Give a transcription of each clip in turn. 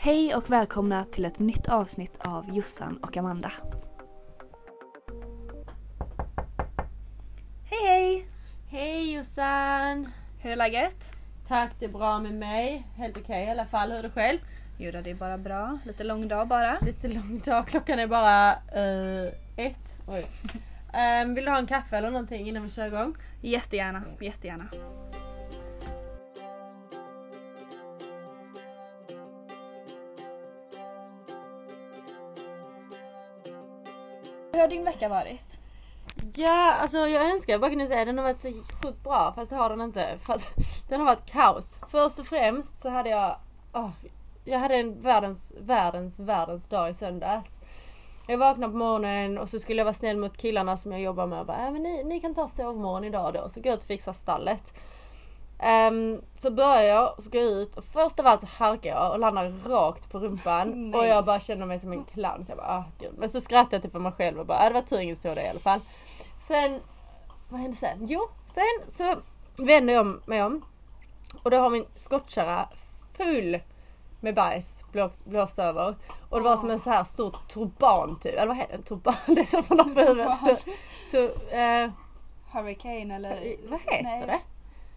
Hej och välkomna till ett nytt avsnitt av Jossan och Amanda. Hej hej! Hej Jossan! Hur är läget? Tack, det är bra med mig. Helt okej i alla fall. Hur är det själv? Jo då, det är bara bra. Lite lång dag bara. Lite lång dag. Klockan är bara eh, ett. Oj. Ehm, vill du ha en kaffe eller någonting innan vi kör igång? Jättegärna, jättegärna. Hur har din vecka varit? Ja, alltså jag önskar jag bara kunde säga den har varit så sjukt bra fast det har den inte. Fast den har varit kaos. Först och främst så hade jag, oh, jag hade en världens, världens, världens dag i söndags. Jag vaknade på morgonen och så skulle jag vara snäll mot killarna som jag jobbar med och bara, äh, men ni, ni kan ta sovmorgon idag då. Så går jag ut och fixar stallet. Ehm, så börjar jag och så går jag ut och först av allt så halkar jag och landar rakt på rumpan. Och jag bara känner mig som en clown. Så jag bara, ah, gud. Men så skrattar jag till för mig själv och bara, äh, det var tur ingen såg det i alla fall. Sen, vad hände sen? Jo, sen så vänder jag mig om. Och då har min skottkärra full med bajs blå, blåst över. Och det var som en så här stor turban typ. Eller vad heter det? Turban? Det är som man har på huvudet. Eh, Hurricane eller? vad heter Nej. det?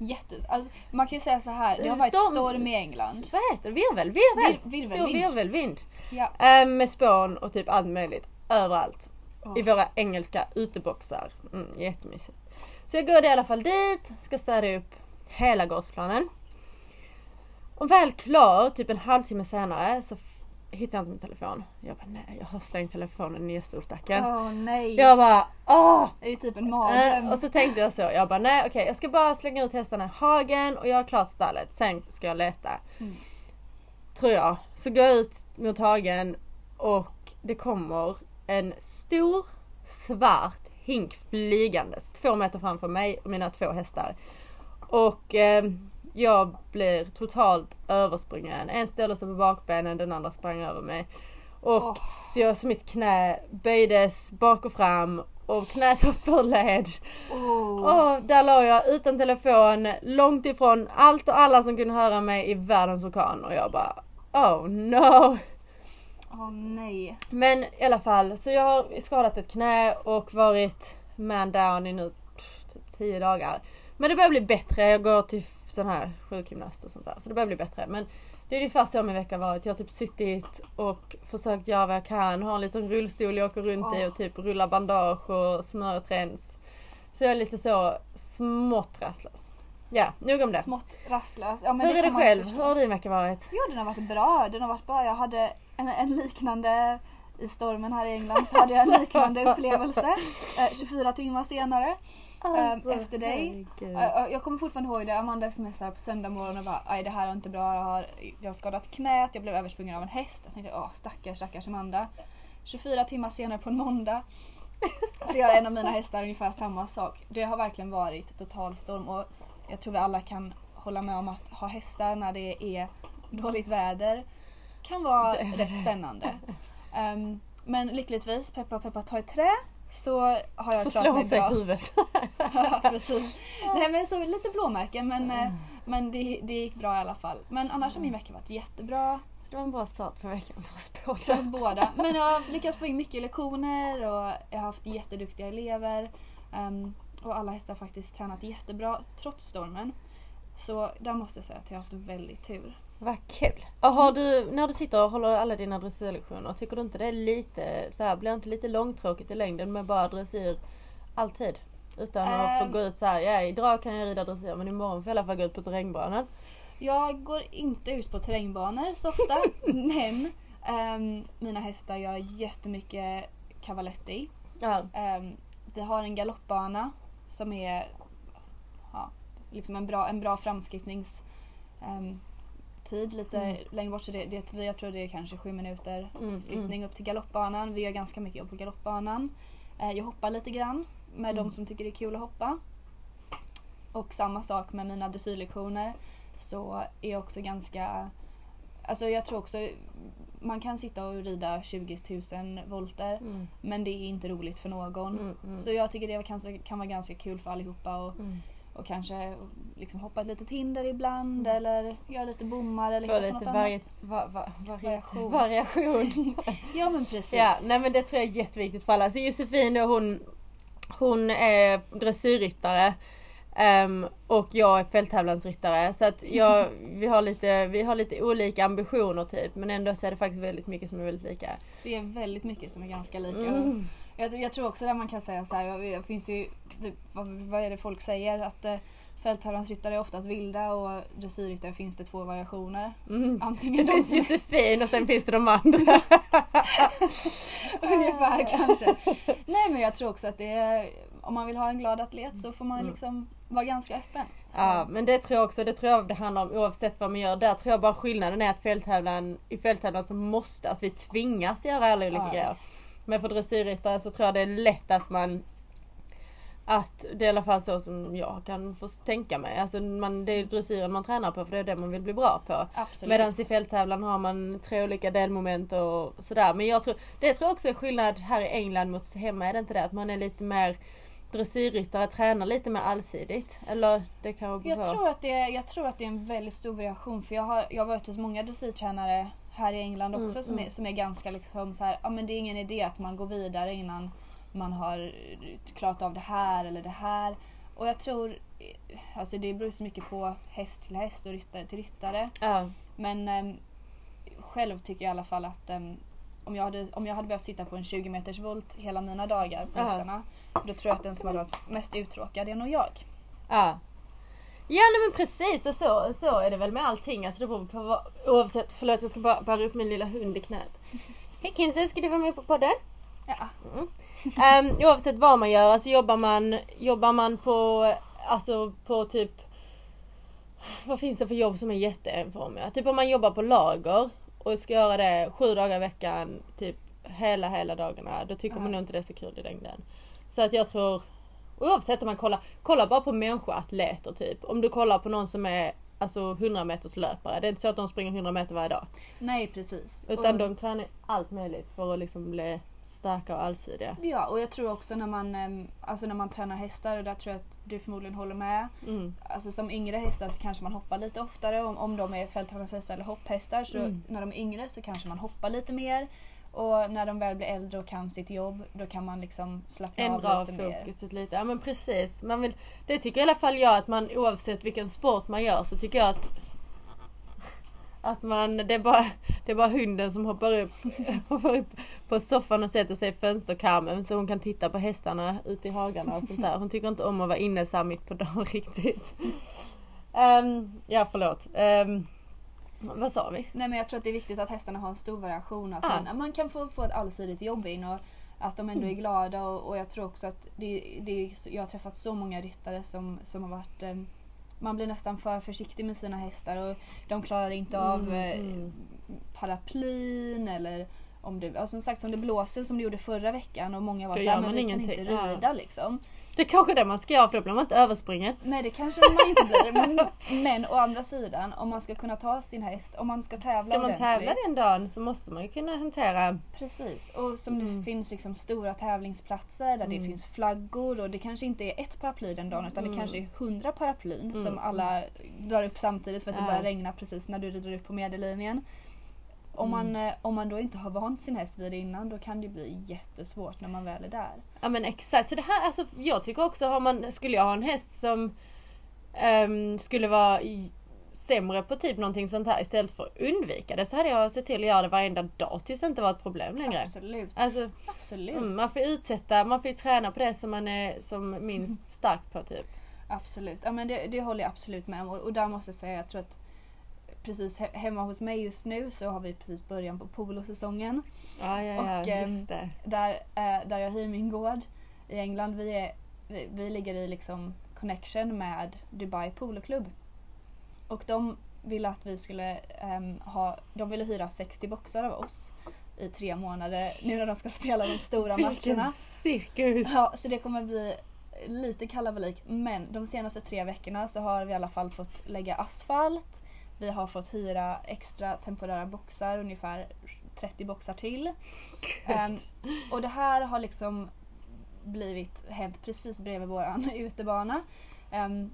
Jätte... Alltså, man kan ju säga så här, det har varit storm i England. Vad heter det? Virvel? Virvel! Vir-. Stor virvelvind. Ja. Eh, med spån och typ allt möjligt. Överallt. Åh. I våra engelska uteboxar. Mm, jättemysigt. Så jag går i alla fall dit, ska städa upp hela gårdsplanen. Och väl klar, typ en halvtimme senare, så hittar jag inte min telefon. Jag bara nej, jag har slängt telefonen i gödselstacken. Åh nej. Jag bara åh! Det är typ en Eh, mardröm. och så tänkte jag så, jag bara nej okej jag ska bara slänga ut hästarna i hagen och göra klart stallet, sen ska jag leta. Mm. Tror jag. Så går jag ut mot hagen och det kommer en stor svart hink flygandes två meter framför mig och mina två hästar. Och eh, jag blir totalt översprungen. En ställde sig på bakbenen, den andra sprang över mig. Och Åh. så, jag, så mitt knä böjdes bak och fram och knät upp ur led. Åh. Och där låg jag utan telefon, långt ifrån allt och alla som kunde höra mig i världens orkan och jag bara Oh no! Åh nej. Men i alla fall, så jag har skadat ett knä och varit man down i nu pff, typ 10 dagar. Men det börjar bli bättre, jag går till sån här sjukgymnast och sånt där. Så det börjar bli bättre. Men det är ungefär så min vecka varit. Jag har typ suttit och försökt göra vad jag kan. Har en liten rullstol jag åker runt i och typ rullar bandage och smörjer träns. Så jag är lite så smått rastlös. Ja, nog om det. Smått rastlös. Ja, men Hur är kan det själv? Hur har din vecka varit? Jo, den har varit bra. Den har varit bra. Jag hade en, en liknande i stormen här i England så hade jag en liknande upplevelse eh, 24 timmar senare. Alltså, efter dig. herregud. Eh, eh, Jag kommer fortfarande ihåg det. Amanda smsade på söndag morgon och bara "Aj, det här är inte bra. Jag har, jag har skadat knät, jag blev översprungen av en häst. Jag tänkte åh stackars stackars Amanda. 24 timmar senare på en måndag så gör en av mina hästar ungefär samma sak. Det har verkligen varit totalstorm och jag tror vi alla kan hålla med om att ha hästar när det är dåligt väder kan vara rätt spännande. Ehm, men lyckligtvis, peppa peppa ta i trä, så har jag Så klarat slår hon mig sig i bra. huvudet. Ja, precis. Nej men så lite blåmärken men, eh, men det, det gick bra i alla fall. Men annars har min vecka varit jättebra Så det var en bra start på veckan för oss för båda. oss båda. Men jag har lyckats få in mycket lektioner och jag har haft jätteduktiga elever. Ehm, och alla hästar har faktiskt tränat jättebra trots stormen. Så där måste jag säga att jag har haft väldigt tur. Vad kul! Och har du, när du sitter och håller alla dina dressyrlektioner, tycker du inte det är lite, så här, blir det inte lite långtråkigt i längden med bara dressyr alltid? Utan att få Ehm. gå ut så här, ja idag kan jag rida dressyr men imorgon får jag i alla fall gå ut på terrängbanan. Jag går inte ut på terrängbanor så ofta men ehm, mina hästar gör jättemycket cavaletti. Ja. Ehm, vi har en galoppbana som är ja, liksom en bra, en bra framskrittnings ehm, tid lite Mm. längre bort. Så det, det, jag tror det är kanske sju minuter Mm, skrittning upp till galoppbanan. Vi gör ganska mycket jobb på galoppbanan. Eh, jag hoppar lite grann med Mm. de som tycker det är kul att hoppa. Och samma sak med mina dressyrlektioner. Så är jag också ganska... Alltså jag tror också man kan sitta och rida 20 000 volter Mm. men det är inte roligt för någon. Mm, mm. Så jag tycker det kan, kan vara ganska kul för allihopa. Och, Mm. Och kanske liksom hoppa ett litet hinder ibland eller göra lite bommar eller Få hitta lite något vari annat. va, va, vari Variation. variation. Ja men precis. ja, nej men det tror jag är jätteviktigt för alla. Så Josefin då hon, hon är dressyrryttare. ehm, och jag är fälttävlansryttare. Så att jag, vi, har lite, vi har lite olika ambitioner typ. Men ändå så är det faktiskt väldigt mycket som är väldigt lika. Det är väldigt mycket som är ganska lika. Mm. Jag, jag tror också att man kan säga så här, det finns ju, det- vad, vad är det folk säger? Att eh, fälttävlansryttare är oftast vilda och dressyrryttare finns det två variationer. Mm. Antingen Det de finns Josefin och sen finns det de andra. Ungefär kanske. Nej men jag tror också att det är, om man vill ha en glad atlet så får man Mm. liksom vara ganska öppen. Så, Ja men det tror jag också, det tror jag det handlar om oavsett vad man gör. Där tror jag bara skillnaden är att fälttävlan, i fälttävlan så måste, alltså vi tvingas göra alla olika Ja. grejer. Men för dressyrryttare så tror jag det är lätt att man att det är i alla fall så som jag kan få tänka mig. Alltså man, det är dressyren man tränar på för det är det man vill bli bra på. absolut. Medan i fälttävlan har man tre olika delmoment och sådär. Men jag tror, det tror jag också är skillnad här i England mot hemma. Är det inte det? Att man är lite mer dressyrryttare, tränar lite mer allsidigt. Eller det kan Jag tror, att det är, jag tror att det är en väldigt stor variation för jag har, jag har varit hos många dressyrtränare här i England också Mm, som, mm. Är, som är ganska liksom så här, ja men det är ingen idé att man går vidare innan man har klarat av det här eller det här. Och jag tror, alltså det beror så mycket på häst till häst och ryttare till ryttare. Ja. Men ehm, själv tycker jag i alla fall att ehm, om, jag hade, om jag hade behövt sitta på en 20 meters volt hela mina dagar på hästarna. Då tror jag att den som hade varit mest uttråkad är nog jag. Ja. Ja nej men precis och så, så är det väl med allting. Alltså det beror på vad, oavsett, förlåt jag ska bara bära upp min lilla hund i knät. Hej Kinsey, ska du vara med på podden? Ja. Um, oavsett vad man gör, alltså jobbar man, jobbar man på, alltså på typ vad finns det för jobb som är jätteenformiga? Typ om man jobbar på lager och ska göra det sju dagar i veckan, typ hela hela dagarna, då tycker Ja. man nog inte det är så kul i längden. Så att jag tror, oavsett om man kollar, kollar bara på människoatleter typ. Om du kollar på någon som är alltså 100 meters löpare, det är inte så att de springer 100 meter varje dag. Nej precis. Utan och, de tränar allt möjligt för att liksom bli starka och allsidiga. Ja och jag tror också när man, ehm, alltså när man tränar hästar och där tror jag att du förmodligen håller med. Mm. Alltså som yngre hästar så kanske man hoppar lite oftare om, om de är fälttävlanshästar eller hopphästar. Så Mm. när de är yngre så kanske man hoppar lite mer. Och när de väl blir äldre och kan sitt jobb då kan man liksom slappna Ändra av lite mer. fokuset lite. Ja men precis. Man vill, det tycker i alla fall jag att man oavsett vilken sport man gör så tycker jag att att man, det är bara, det är bara hunden som hoppar upp, hoppar upp på soffan och sätter sig i fönsterkarmen så hon kan titta på hästarna ute i hagarna och sånt där. Hon tycker inte om att vara inne så mitt på dagen riktigt. Ehm, ja förlåt. Um, vad sa vi? Nej men jag tror att det är viktigt att hästarna har en stor variation. Att Ja. man, man kan få, få ett allsidigt jobb in och att de ändå är glada och, och jag tror också att det, det, jag har träffat så många ryttare som, som har varit eh, man blir nästan för försiktig med sina hästar och de klarar inte av Mm, eh, mm. paraplyn eller om det, ja, som sagt som det blåser som det gjorde förra veckan och många var såhär, men vi kan ingenting." inte Ja. rida liksom. Det är kanske det man ska göra för då blir man inte överspringen. Nej det kanske man inte blir men, men å andra sidan om man ska kunna ta sin häst, om man ska tävla Ska man ordentligt. tävla den dagen så måste man ju kunna hantera Precis, och som det Mm. finns liksom stora tävlingsplatser där det Mm. finns flaggor och det kanske inte är ett paraply den dagen utan Mm. det kanske är hundra paraplyn Mm. som alla drar upp samtidigt för att det Ja. börjar regna precis när du rider upp på medellinjen. Om, Mm. man, eh, om man då inte har vant sin häst vid det innan då kan det bli jättesvårt när man väl är där. Ja men exakt, så det här, alltså jag tycker också har man, skulle jag ha en häst som ehm, skulle vara sämre på typ någonting sånt här istället för att undvika det så hade jag sett till att göra det varenda dag tills det inte var ett problem längre. Absolut. Alltså Absolut. mm, man får utsätta, man får ju träna på det som man är som minst stark på typ. Absolut. Ja, men det, det håller jag absolut med om. Och, och där måste jag säga, jag tror att precis he- hemma hos mig just nu så har vi precis början på polosäsongen. Ja ja ja, Och, det. där, eh, där jag hyr min gård i England. Vi, är, vi, vi ligger i liksom connection med Dubai Poloklubb. Och de ville att vi skulle ehm, ha, de ville hyra 60 boxar av oss i tre månader nu när de ska spela de stora Vilken matcherna. cirkus! Ja, så det kommer bli lite kalabalik. Men de senaste tre veckorna så har vi i alla fall fått lägga asfalt. Vi har fått hyra extra temporära boxar, ungefär 30 boxar till. Ehm, och det här har liksom blivit hänt precis bredvid våran utebana. Ehm,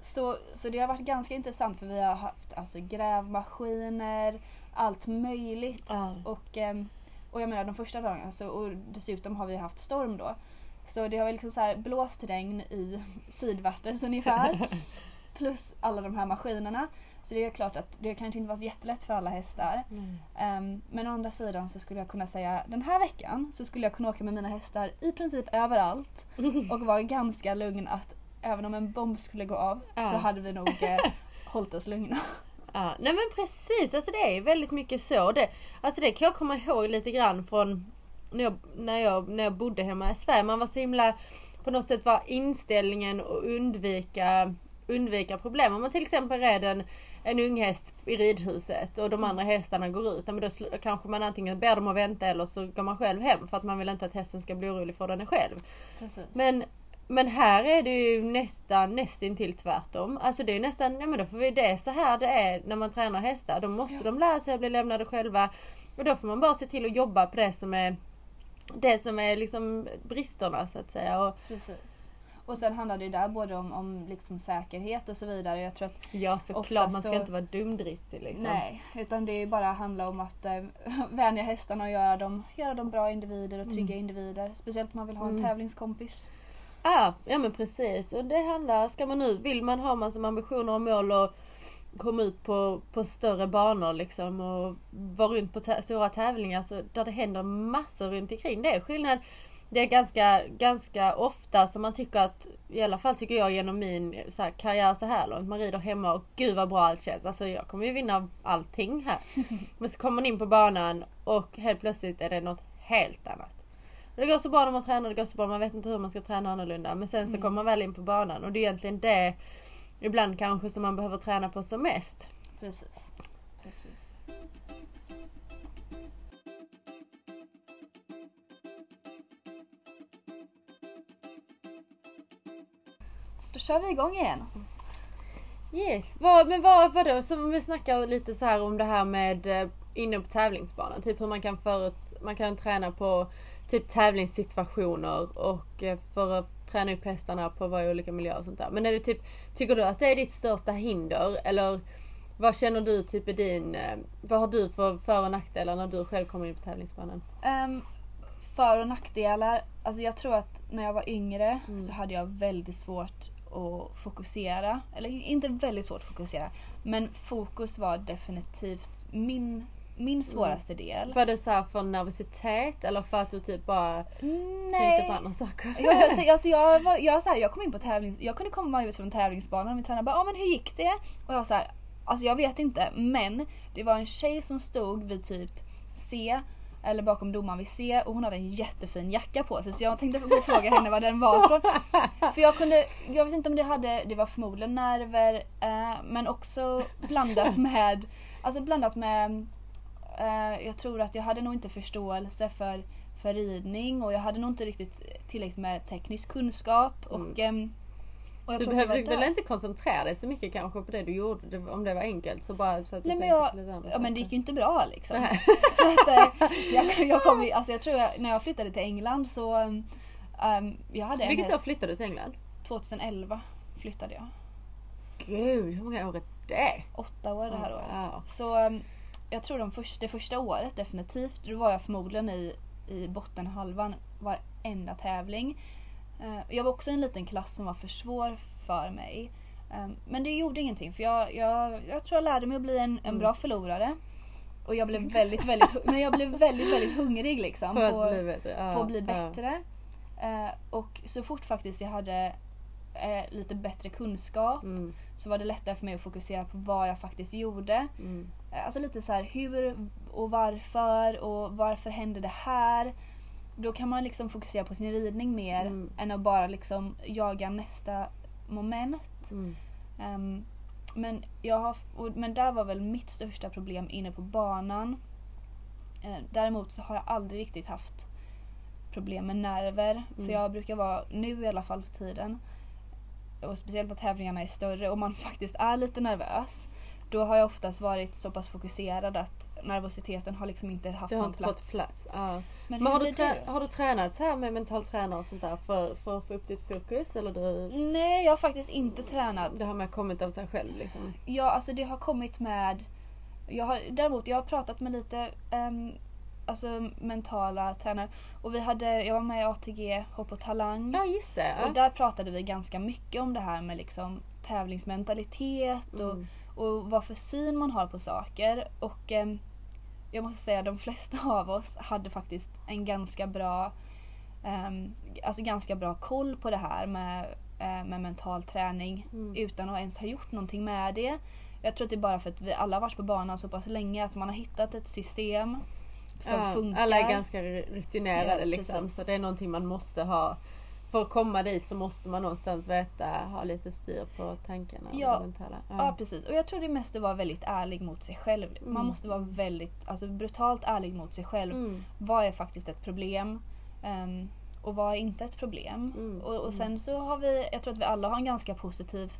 så, så det har varit ganska intressant för vi har haft alltså, grävmaskiner, allt möjligt. Ja. Och, ehm, och jag menar de första dagarna, så, och dessutom har vi haft storm då. Så det har liksom så här blåst regn i sidvärtes ungefär. plus alla de här maskinerna. Så det är klart att det kanske inte varit jättelätt för alla hästar. Mm. Ehm, men å andra sidan så skulle jag kunna säga den här veckan så skulle jag kunna åka med mina hästar i princip överallt och vara ganska lugn att även om en bomb skulle gå av Ja. så hade vi nog eh, hållit oss lugna. Ja, nej men precis, alltså det är väldigt mycket så. Det, alltså det kan jag komma ihåg lite grann från när jag, när jag, när jag bodde hemma i Sverige. Man var så himla, på något sätt var inställningen att undvika, undvika problem. Om man till exempel red en, en unghäst i ridhuset och de andra hästarna går ut. ja, Men då kanske man antingen ber dem att vänta eller så går man själv hem för att man vill inte att hästen ska bli orolig för den är själv. Precis. Men, men här är det ju nästan nästintill tvärtom. Alltså det är nästan, ja men då får vi det så här det är när man tränar hästar. Då måste de lära sig att bli lämnade själva. Och då får man bara se till att jobba på det som är det som är liksom bristerna så att säga. Och, Precis. Och sen handlar det ju där både om, om liksom säkerhet och så vidare. Jag tror att ja såklart, man ska så- inte vara dumdristig liksom. Nej, utan det är bara handla om att eh, vänja hästarna och göra dem, göra dem bra individer och trygga individer. Speciellt om man vill ha en Mm. tävlingskompis. Ah, ja men precis. Och det handlar, ska man nu, vill man ha man som ambitioner och mål och komma ut på, på större banor liksom och vara runt på stora tävlingar så där det händer massor runt omkring. Det är skillnad. Det är ganska, ganska ofta som man tycker att, i alla fall tycker jag genom min så här, karriär så här långt, man rider hemma och gud vad bra allt känns. Alltså jag kommer ju vinna allting här. Men så kommer man in på banan och helt plötsligt är det något helt annat. Det går så bra när man tränar, det går så bra, man vet inte hur man ska träna annorlunda. Men sen så Mm. kommer man väl in på banan och det är egentligen det ibland kanske som man behöver träna på som mest. Precis. Precis. Kör vi igång igen. Yes, vad, men vad, vadå, så om vi snackar lite så här om det här med eh, inne på tävlingsbanan. Typ hur man kan förut, man kan träna på typ tävlingssituationer och eh, för att träna upp hästarna på varje olika miljö och sånt där. Men är det typ, tycker du att det är ditt största hinder? Eller vad känner du typ i din, eh, vad har du för för och nackdelar när du själv kommer in på tävlingsbanan? Um, för och nackdelar. Alltså jag tror att när jag var yngre Mm. så hade jag väldigt svårt att fokusera. Eller inte väldigt svårt att fokusera. Men fokus var definitivt min, min svåraste del. Var det så här för nervositet eller för att du typ bara tänkte på andra saker? Ja, jag, tänk- alltså jag, var, jag, så här, jag kom in på tävlings... Jag kunde komma ut från tävlingsbanan och min tränare bara ah, men hur gick det?” Och jag var så här, alltså jag vet inte men det var en tjej som stod vid typ C eller bakom domaren vid C och hon hade en jättefin jacka på sig. Så jag tänkte gå och fråga henne vad den var från. För jag kunde, jag vet inte om det hade, det var förmodligen nerver eh, men också blandat med, alltså blandat med, eh, jag tror att jag hade nog inte förståelse för, för ridning och jag hade nog inte riktigt tillräckligt med teknisk kunskap. Och, och jag Du att behövde väl inte koncentrera dig så mycket kanske på det du gjorde, om det var enkelt. Så bara så att du Nej, men jag, lite andra ja, men det gick ju inte bra liksom. Nej. Så att, eh, jag, jag kom ju, alltså jag tror jag, när jag flyttade till England så um, um, jag hade Vilket år flyttade du till England? 2011 flyttade jag. Gud, hur många år är det? Åtta år det här Oh, året. wow. Så um, jag tror de först, det första året definitivt, då var jag förmodligen i, i bottenhalvan varenda tävling. Eh, jag var också i en liten klass som var för svår för mig. Um, men det gjorde ingenting för jag, jag, jag tror jag lärde mig att bli en, en Mm. bra förlorare. Och jag blev väldigt, väldigt, men jag blev väldigt, väldigt hungrig liksom. På- att bli bättre. Ja, på att bli ja. bättre. Eh, och så fort faktiskt jag hade eh, lite bättre kunskap Mm, så var det lättare för mig att fokusera på vad jag faktiskt gjorde. mm, Eh, Alltså lite så här hur och varför och varför hände det här. Då kan man liksom fokusera på sin ridning mer Mm. än att bara liksom jaga nästa moment. mm. Ehm, men, jag har, och, men där var väl mitt största problem inne på banan. Eh, däremot så har jag aldrig riktigt haft problem med nerver. Mm. För jag brukar vara, nu i alla fall för tiden, och speciellt när tävlingarna är större och man faktiskt är lite nervös. Då har jag oftast varit så pass fokuserad att nervositeten har liksom inte haft någon plats. fått plats. Ja. Men, Men har du, trä- har du tränat så här med mental tränare och sånt där för, för att få upp ditt fokus? Eller du, Nej, jag har faktiskt inte tränat. det har med kommit av sig själv liksom? Ja, alltså det har kommit med... Jag har, däremot, jag har pratat med lite ehm, alltså mentala tränare. Och vi hade, jag var med i ATG Hopp och Talang. Ja just det. Och Ja. där pratade vi ganska mycket om det här med liksom tävlingsmentalitet och, Mm. Och vad för syn man har på saker. Och ehm, jag måste säga de flesta av oss hade faktiskt en ganska bra ehm, alltså ganska bra koll på det här med, eh, med mental träning Mm. utan att ens ha gjort någonting med det. Jag tror att det är bara för att vi alla har varit på banan så pass länge att man har hittat ett system som Ja, funkar. Alla är ganska rutinerade Ja, liksom. Så det är någonting man måste ha. För att komma dit så måste man någonstans veta, ha lite styr på tankarna Ja. mentala. Ja precis och jag tror det är mest att vara väldigt ärlig mot sig själv. Man Mm. måste vara väldigt, alltså brutalt ärlig mot sig själv. Mm. Vad är faktiskt ett problem? Ehm, och vad är inte ett problem? Mm, Och, och mm. sen så har vi, jag tror att vi alla har en ganska positiv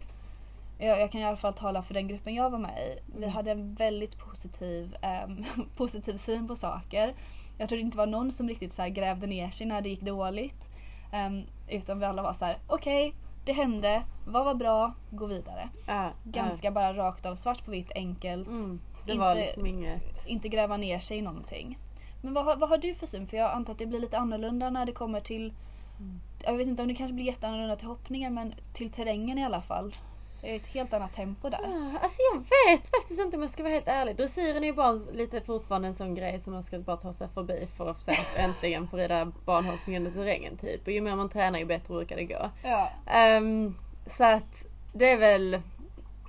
jag, jag kan i alla fall tala för den gruppen jag var med i. Vi Mm. hade en väldigt positiv, ehm, positiv syn på saker. Jag tror det inte var någon som riktigt så grävde ner sig när det gick dåligt. Ehm, utan vi alla var så här: okej, det hände, vad var bra, gå vidare. Ja, Ganska bara rakt av, svart på vitt, enkelt. Mm. Det inte- var liksom inget... Inte gräva ner sig i någonting. Men vad, vad har du för syn? För jag antar att det blir lite annorlunda när det kommer till Mm. Jag vet inte om det kanske blir jätteannorlunda till hoppningen men till terrängen i alla fall. Ett helt annat tempo där. Ja, Alltså jag vet faktiskt inte om jag ska vara helt ärlig. Dressyren är ju bara lite fortfarande en sån grej som man ska bara ta sig förbi för att sen äntligen få rida banhoppningen i terrängen typ. Och ju mer man tränar ju bättre brukar det gå. Ja. Ehm, så att det är väl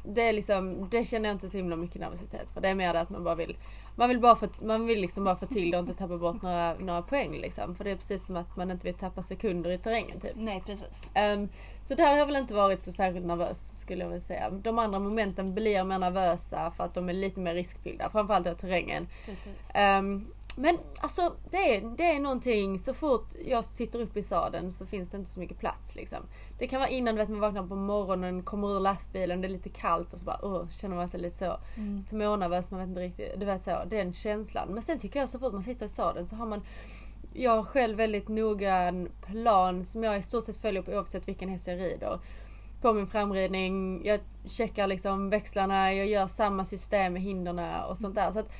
det är liksom, det känner jag inte så himla mycket nervositet för. Det är mer det att man bara vill man vill, bara få, man vill liksom bara få till det och inte tappa bort några, några poäng liksom. För det är precis som att man inte vill tappa sekunder i terrängen typ. Nej precis. Ehm, så där har jag väl inte varit så särskilt nervös skulle jag vilja säga. De andra momenten blir mer nervösa för att de är lite mer riskfyllda. Framförallt i terrängen. precis. Ehm, men alltså det är, det är någonting, så fort jag sitter upp i sadeln så finns det inte så mycket plats liksom. Det kan vara innan vet, man vaknar på morgonen, kommer ur lastbilen, det är lite kallt och så bara oh, känner man sig lite så Mm. smånervös, man vet inte riktigt, du vet så, den känslan. Men sen tycker jag så fort man sitter i sadeln så har man jag har själv väldigt noggrann plan som jag i stort sett följer på oavsett vilken häst jag rider. På min framridning, jag checkar liksom växlarna, jag gör samma system med hinderna och sånt där. Så att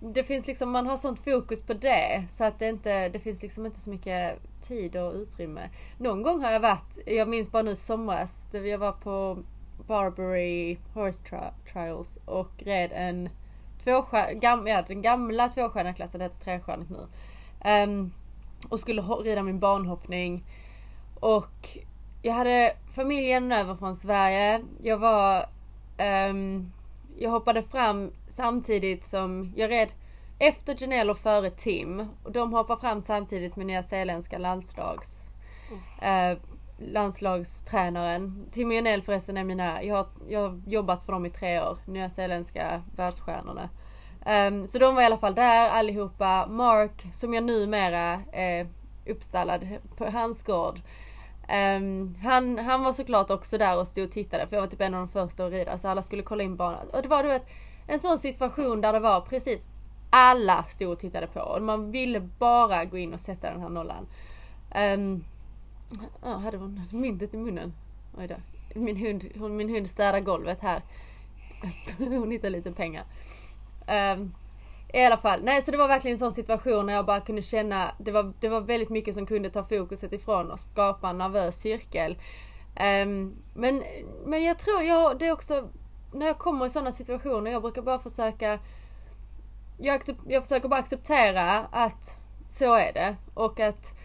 det finns liksom, man har sånt fokus på det så att det inte, det finns liksom inte så mycket tid och utrymme. Någon gång har jag varit, jag minns bara nu somras, där jag var på Barbary Horse tri- Trials och red en tvåstjär, gam, ja, den gamla tvåstjärneklassen, det heter trestjärnigt nu. Um, och skulle rida min banhoppning. Och jag hade familjen över från Sverige. Jag var... um, jag hoppade fram samtidigt som jag red efter Janelle och före Tim. Och de hoppar fram samtidigt med nya zeeländska landslags... Eh, landslagstränaren. Tim och Janelle förresten är mina, jag har, jag har jobbat för dem i tre år. Nya zeeländska världsstjärnorna. Ehm, så de var i alla fall där allihopa. Mark, som jag numera är uppstallad på hans gård. Um, han, han var såklart också där och stod och tittade för jag var typ en av de första att rida så alla skulle kolla in banan. Och det var du vet, en sån situation där det var precis alla stod och tittade på och man ville bara gå in och sätta den här nollan. Um, ja, hade hon myntet i munnen? Oj då. Min hund, hon, min hund städar golvet här. hon hittar lite pengar. Um, i alla fall, nej så det var verkligen en sån situation när jag bara kunde känna, det var, det var väldigt mycket som kunde ta fokuset ifrån och skapa en nervös cirkel. Ehm, men, men jag tror jag, det är också, när jag kommer i sådana situationer, jag brukar bara försöka jag, jag försöker bara acceptera att så är det och att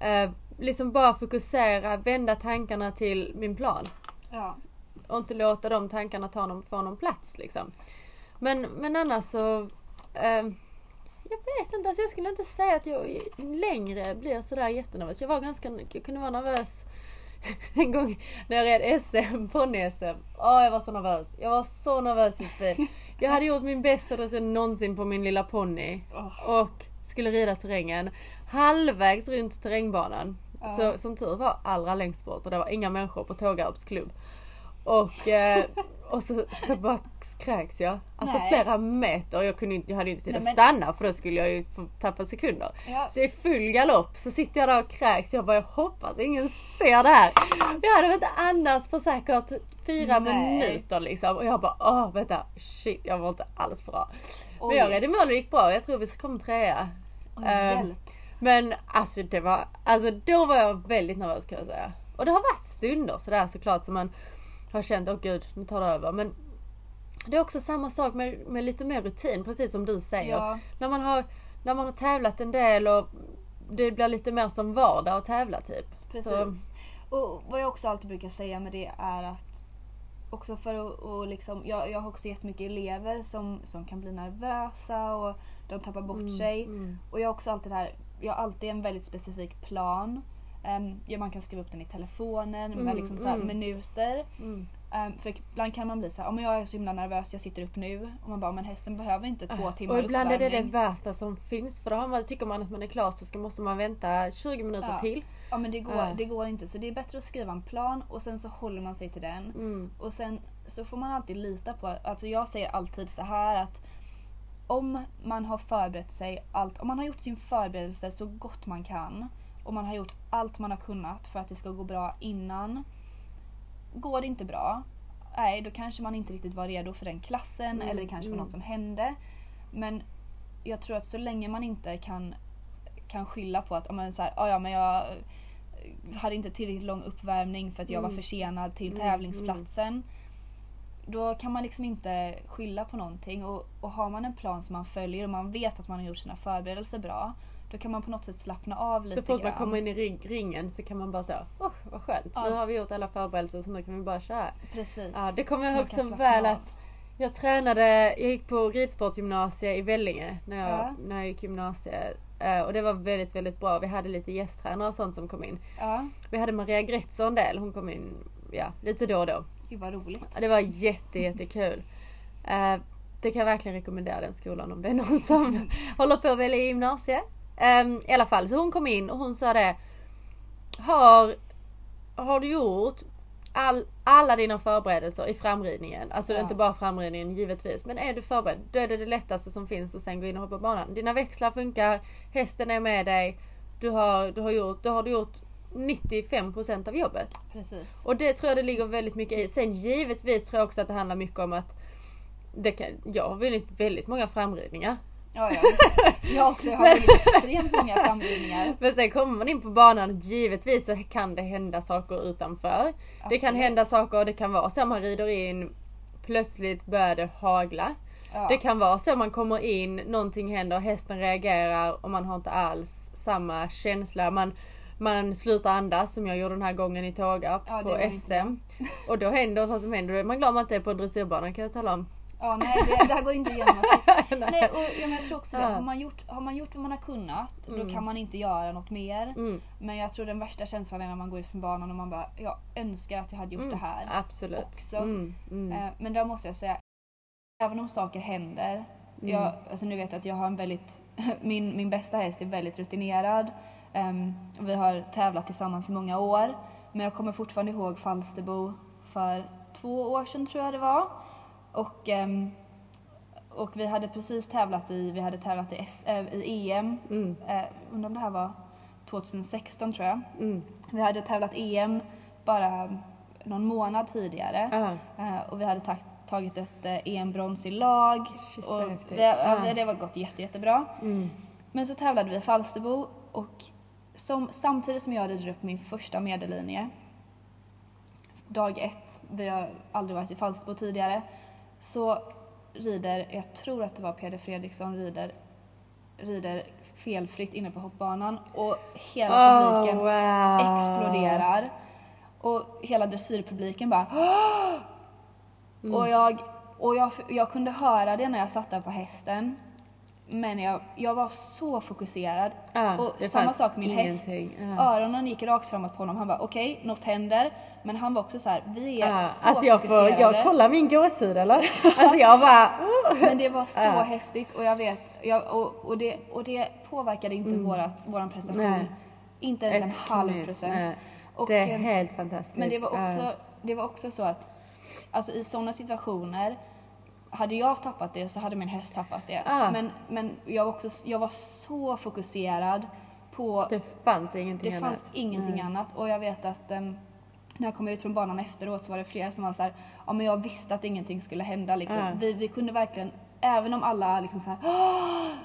eh, liksom bara fokusera, vända tankarna till min plan Ja. och inte låta de tankarna ta någon, få någon plats liksom. Men, men annars så... ehm, jag vet inte, alltså jag skulle inte säga att jag längre blir sådär jättenervös. Jag var ganska, jag kunde vara nervös en gång när jag red SM, ponny-SM. Åh jag var så nervös. Jag var så nervös Josefin. Jag hade gjort min bästa dressyr någonsin på min lilla ponny. Och skulle rida terrängen. Halvvägs runt terrängbanan. Ja. Så som tur var allra längst bort och det var inga människor på Tågarps klubb. Och, eh, Och så, så bara kräks jag. Alltså Nej. flera meter. Jag, kunde, inte- jag hade inte tid Nej, att men- stanna för då skulle jag ju tappa sekunder. Ja. Så i full galopp så sitter jag där och kräks. Jag bara jag hoppas ingen ser det här. Jag hade inte andats på säkert fyra Nej. minuter liksom. Och jag bara åh vänta shit jag var inte alls bra. Oj. Men jag redde mål och det gick bra. Jag tror vi kom trea. Oj, hjälp. men alltså det var, alltså då var jag väldigt nervös kan jag säga. Och det har varit stunder sådär såklart som man har känt, åh gud nu tar det över. Men det är också samma sak med, med lite mer rutin, precis som du säger. Ja. När, man har, när man har tävlat en del och det blir lite mer som vardag att tävla typ. Precis. Så, Och vad jag också alltid brukar säga med det är att också för att och liksom, jag, jag har också jättemycket elever som, som kan bli nervösa och de tappar bort sig. mm. Och jag har också alltid det här, jag har alltid en väldigt specifik plan. Um, ja, man kan skriva upp den i telefonen med Mm, liksom så mm. minuter. Mm. Um, för ibland kan man bli så här, "Ja, men jag är så himla nervös, jag sitter upp nu. Och man bara, men hästen behöver inte två timmar Och ibland är det det värsta som finns för då har man, tycker man att man är klar så ska, måste man vänta 20 minuter Ja. till. Ja men det går, Ja. det går inte. Så det är bättre att skriva en plan och sen så håller man sig till den. Mm. Och sen så får man alltid lita på, alltså jag säger alltid så här att om man har förberett sig, allt, om man har gjort sin förberedelse så gott man kan och man har gjort allt man har kunnat för att det ska gå bra innan. Går det inte bra, nej då kanske man inte riktigt var redo för den klassen Mm, eller det kanske var mm. något som hände. Men jag tror att så länge man inte kan, kan skylla på att "Ja, men så här, "Ja, ja, men jag hade inte tillräckligt lång uppvärmning för att jag var Mm. försenad till Mm, tävlingsplatsen. Då kan man liksom inte skylla på någonting och, och har man en plan som man följer och man vet att man har gjort sina förberedelser bra då kan man på något sätt slappna av lite Så fort man kommer in i ring, ringen så kan man bara säga åh vad skönt, Ja. nu har vi gjort alla förberedelser så nu kan vi bara köra. Precis. Ja, det kommer Så jag ihåg som slappna väl av. att jag tränade, jag gick på ridsportgymnasiet i Vellinge när jag, Ja. när jag gick gymnasiet. Eh, Och det var väldigt, väldigt bra. Vi hade lite gästtränare och sånt som kom in. Ja, Vi hade Maria Gretzer en del, hon kom in ja, lite då och då. gud vad roligt. Det var jätte, jättekul. Eh, Det kan jag verkligen rekommendera den skolan om det är någon som håller på att välja gymnasiet. Eh, I alla fall, så hon kom in och hon sa det. Har, har du gjort all, alla dina förberedelser i framridningen? Alltså Ja. inte bara framridningen givetvis. Men är du förberedd, då är det det lättaste som finns att sen gå in och hoppa banan. Dina växlar funkar, hästen är med dig. Du har, du har, gjort, då har du gjort 95% av jobbet. Precis. Och det tror jag det ligger väldigt mycket i. Sen givetvis tror jag också att det handlar mycket om att det kan, jag har vunnit väldigt många framridningar. Ja, ja, det. Jag också, jag har vunnit extremt många framridningar. Men sen kommer man in på banan, givetvis så kan det hända saker utanför. Det kan Absolut. hända saker, det kan vara så man rider in, plötsligt börjar det hagla. Ja. Det kan vara så man kommer in, någonting händer, hästen reagerar och man har inte alls samma känsla. Man, man slutar andas som jag gjorde den här gången i Tågarp Ja, på inte SM. Och då händer vad som händer. Man är glad om man inte är på en dressyrbana kan jag tala om. Ja, nej, det, det här går inte igenom. nej, och, ja, jag tror också det. Har man, gjort, har man gjort vad man har kunnat, Mm. då kan man inte göra något mer. Mm. Men jag tror den värsta känslan är när man går ut från banan och man bara, jag önskar att jag hade gjort Mm. det här. Absolut. också. Mm. Mm. Eh, Men där måste jag säga, även om saker händer. Mm. Jag, alltså nu vet jag att jag har en väldigt, min, min bästa häst är väldigt rutinerad. Ehm, vi har tävlat tillsammans i många år. Men jag kommer fortfarande ihåg Falsterbo för två år sedan tror jag det var. Och, ehm, och vi hade precis tävlat i, vi hade tävlat i, S, äh, i EM. Mm. Eh, undrar om det här var 2016 tror jag. Mm. Vi hade tävlat EM bara någon månad tidigare. Ja. Eh, och vi hade ta- tagit ett EM-brons i lag. Shit, och vi, Ja. Det var gått jätte, jättebra. Mm. Men så tävlade vi i Falsterbo och som, samtidigt som jag rider upp min första medellinje, dag ett, vi har aldrig varit i Falsterbo tidigare, så rider, jag tror att det var Peder Fredriksson, rider, rider felfritt inne på hoppbanan och hela publiken Oh, wow. exploderar. Och hela dressyrpubliken bara Mm. Och, jag, och jag, jag kunde höra det när jag satt där på hästen. Men jag, jag var så fokuserad. Ja, och samma sak min häst. ingenting. Ja. Öronen gick rakt framåt på honom. Han bara okej, något händer. Men han var också så här, vi är Ja, så alltså jag får, fokuserade. jag kollar min gåshud eller? Alltså jag bara... oh. Men det var så Ja. häftigt och jag vet, jag, och, och, det, och det påverkade inte vårat, våran prestation. Mm. Nej. Inte ens en Ett halv knyst, procent. nej. Och, det är eh, helt fantastiskt. Men det var, också, det var också så att alltså i sådana situationer hade jag tappat det så hade min häst tappat det. Ah. Men, men jag, var också, jag var så fokuserad på Det fanns ingenting det annat. fanns ingenting Nej. annat och jag vet att em, när jag kom ut från banan efteråt så var det flera som var så här, ja men jag visste att ingenting skulle hända liksom. Ja. Vi, vi kunde verkligen, även om alla liksom så här,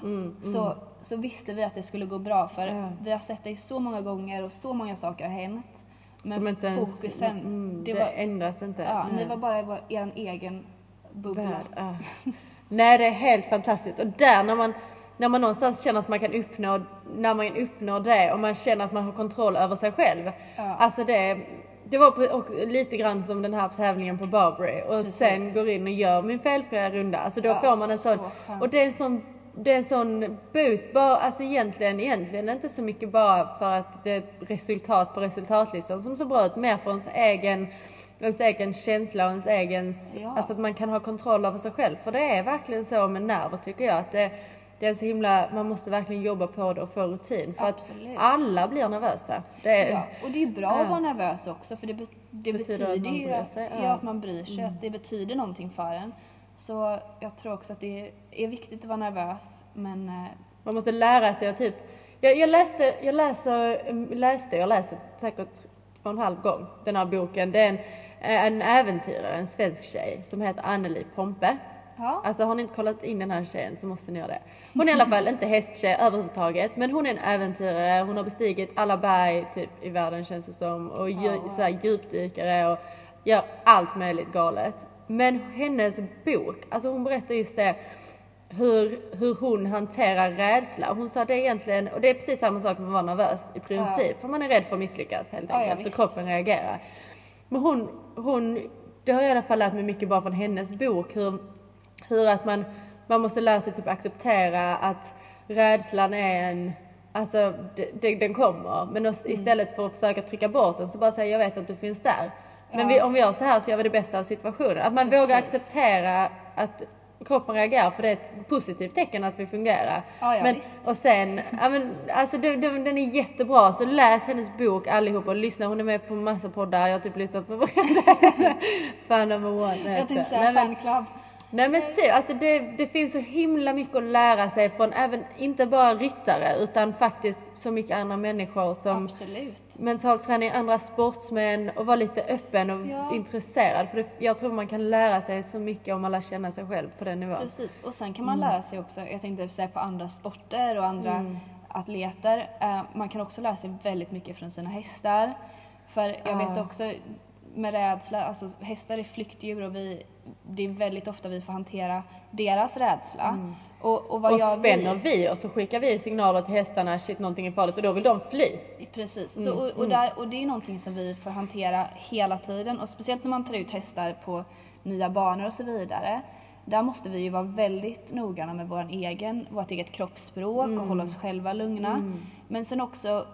Mm, så, så visste vi att det skulle gå bra för Ja. vi har sett det så många gånger och så många saker har hänt. Men Som inte ens- fokusen, mm, det det, var, ändras inte. ja, ni Nej. var bara i vår, er egen bubbla. Ja. Nej, det är helt fantastiskt. Och där när man, när man någonstans känner att man kan uppnå, när man uppnår det och man känner att man har kontroll över sig själv. Ja. Alltså det, det var lite grann som den här tävlingen på Barbary och Precis. sen går in och gör min felfria runda. Alltså då Ja, får man en sån, så och det är en sån det är en sån boost, bara, alltså egentligen, egentligen inte så mycket bara för att det är resultat på resultatlistan som så bra ut, mer för ens egen, ens egen känsla och ens egen, Ja. alltså att man kan ha kontroll över sig själv. För det är verkligen så med nerver tycker jag, att det, det är så himla, man måste verkligen jobba på det och få rutin. För Absolut. att alla blir nervösa. Är, Ja, och det är bra Ja. att vara nervös också för det, be, det Betyder betyder, att man ju bryr att, sig, ja. Mm. att man bryr sig, att det betyder någonting för en. Så jag tror också att det är viktigt att vara nervös men eh, Man måste lära sig att typ, jag, jag läste, jag läste, läste, jag läste säkert två och en halv gång den här boken. Det är en, en äventyrare, en svensk tjej som heter Anneli Pompe. ja. Alltså har ni inte kollat in den här tjejen så måste ni göra det. Hon är i alla fall inte hästtjej överhuvudtaget men hon är en äventyrare, hon har bestigit alla berg typ i världen känns det som och dju, wow. så här, djupdykare och gör allt möjligt galet. Men hennes bok, alltså hon berättar just det hur, hur hon hanterar rädsla. Hon sa det egentligen, och det är precis samma sak med att vara nervös i princip. För man är rädd för att misslyckas helt Ja, ja, enkelt. så kroppen reagerar. Men hon, hon, det har jag i alla fall lärt mig mycket bara från hennes bok. Hur, hur att man, man måste lära sig typ acceptera att rädslan är en, alltså det, den kommer. Men Mm. istället för att försöka trycka bort den så bara säga jag vet att du finns där. Men Ja. vi, om vi gör så här så gör vi det bästa av situationen. Att man vågar Precis. acceptera att kroppen reagerar för det är ett positivt tecken att vi fungerar. Ja, ja, men, visst. och sen, ja, men, alltså det, det, den är jättebra så läs hennes bok allihopa och lyssna. Hon är med på massa poddar. Jag har typ lyssnat på varenda. Fan number one. Jag tänkte säga fanclub. Nej men typ, alltså det, det finns så himla mycket att lära sig från även, inte bara ryttare utan faktiskt så mycket andra människor som Absolut. mental träning, andra sportsmän och vara lite öppen och Ja. intresserad. För det, jag tror man kan lära sig så mycket om man lär känna sig själv på den nivån. Precis. Och sen kan man Mm. lära sig också, jag tänkte säga på andra sporter och andra atleter. Eh, man kan också lära sig väldigt mycket från sina hästar. För jag vet Ja. också med rädsla, alltså hästar är flyktdjur och vi, det är väldigt ofta vi får hantera deras rädsla. Och, och vad Och spänner vi? vi oss så skickar vi signaler till hästarna, shit någonting är farligt och då vill de fly. Precis, Mm, så, och, och, där, och det är någonting som vi får hantera hela tiden och speciellt när man tar ut hästar på nya banor och så vidare. Där måste vi ju vara väldigt noggranna med vår egen, vårt eget kroppsspråk och hålla oss själva lugna. Men sen också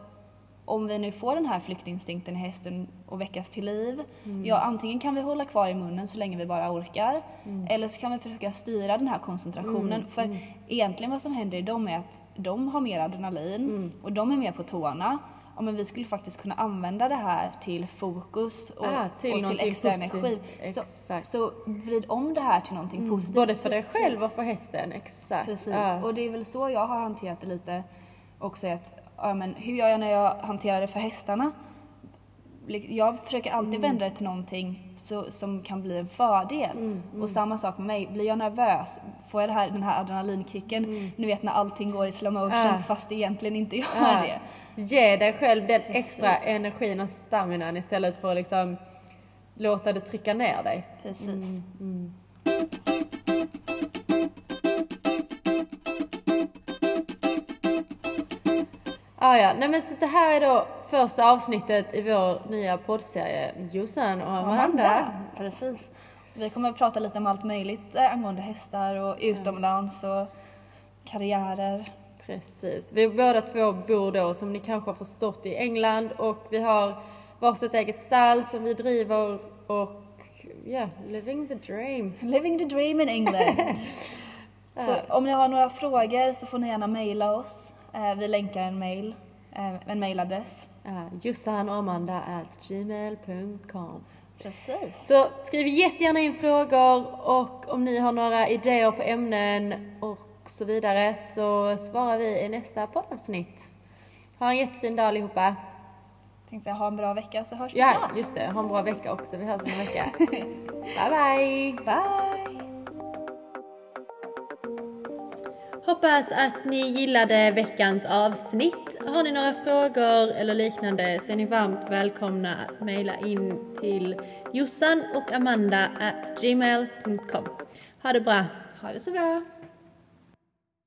om vi nu får den här flyktinstinkten i hästen och väckas till liv, ja antingen kan vi hålla kvar i munnen så länge vi bara orkar, eller så kan vi försöka styra den här koncentrationen. För egentligen vad som händer i dem är att de har mer adrenalin och de är mer på tårna. Ja, men vi skulle faktiskt kunna använda det här till fokus och, Ah, till och till extra energi. Så, så vrid om det här till någonting positivt. Både för dig själv och för hästen, exakt. Precis, Ja. och det är väl så jag har hanterat det lite också. Att, ja, men hur gör jag när jag hanterar det för hästarna? Jag försöker alltid Mm. vända det till någonting så, som kan bli en fördel. Mm, Och samma sak med mig, blir jag nervös, får jag det här, den här adrenalinkicken, ni vet när allting går i slow motion Mm. Ja. fast det egentligen inte gör Ja. det. Ge dig själv den Precis. extra energin och staminan istället för att liksom låta det trycka ner dig. Precis. Ah, ja, nej men så det här är då första avsnittet i vår nya poddserie Jossan och Amanda. Precis. Vi kommer att prata lite om allt möjligt eh, angående hästar och utomlands och karriärer. Precis. Vi båda två bor då som ni kanske har förstått i England och vi har varsitt eget stall som vi driver och ja, living the dream. Living the dream in England. så om ni har några frågor så får ni gärna mejla oss. Eh, vi länkar en mail, eh, en mailadress. Uh, Jossan och Amanda at gmail.com. Precis. Så skriv jättegärna in frågor och om ni har några idéer på ämnen och så vidare så svarar vi i nästa poddavsnitt. Ha en jättefin dag allihopa. Tänkte säga ha en bra vecka så hörs vi Ja, snart. just det. Ha en bra vecka också. Vi hörs om en vecka. bye bye! Bye! Hoppas att ni gillade veckans avsnitt. Har ni några frågor eller liknande så är ni varmt välkomna att mejla in till jossan och amanda at gmail.com. Ha det bra! Ha det så bra!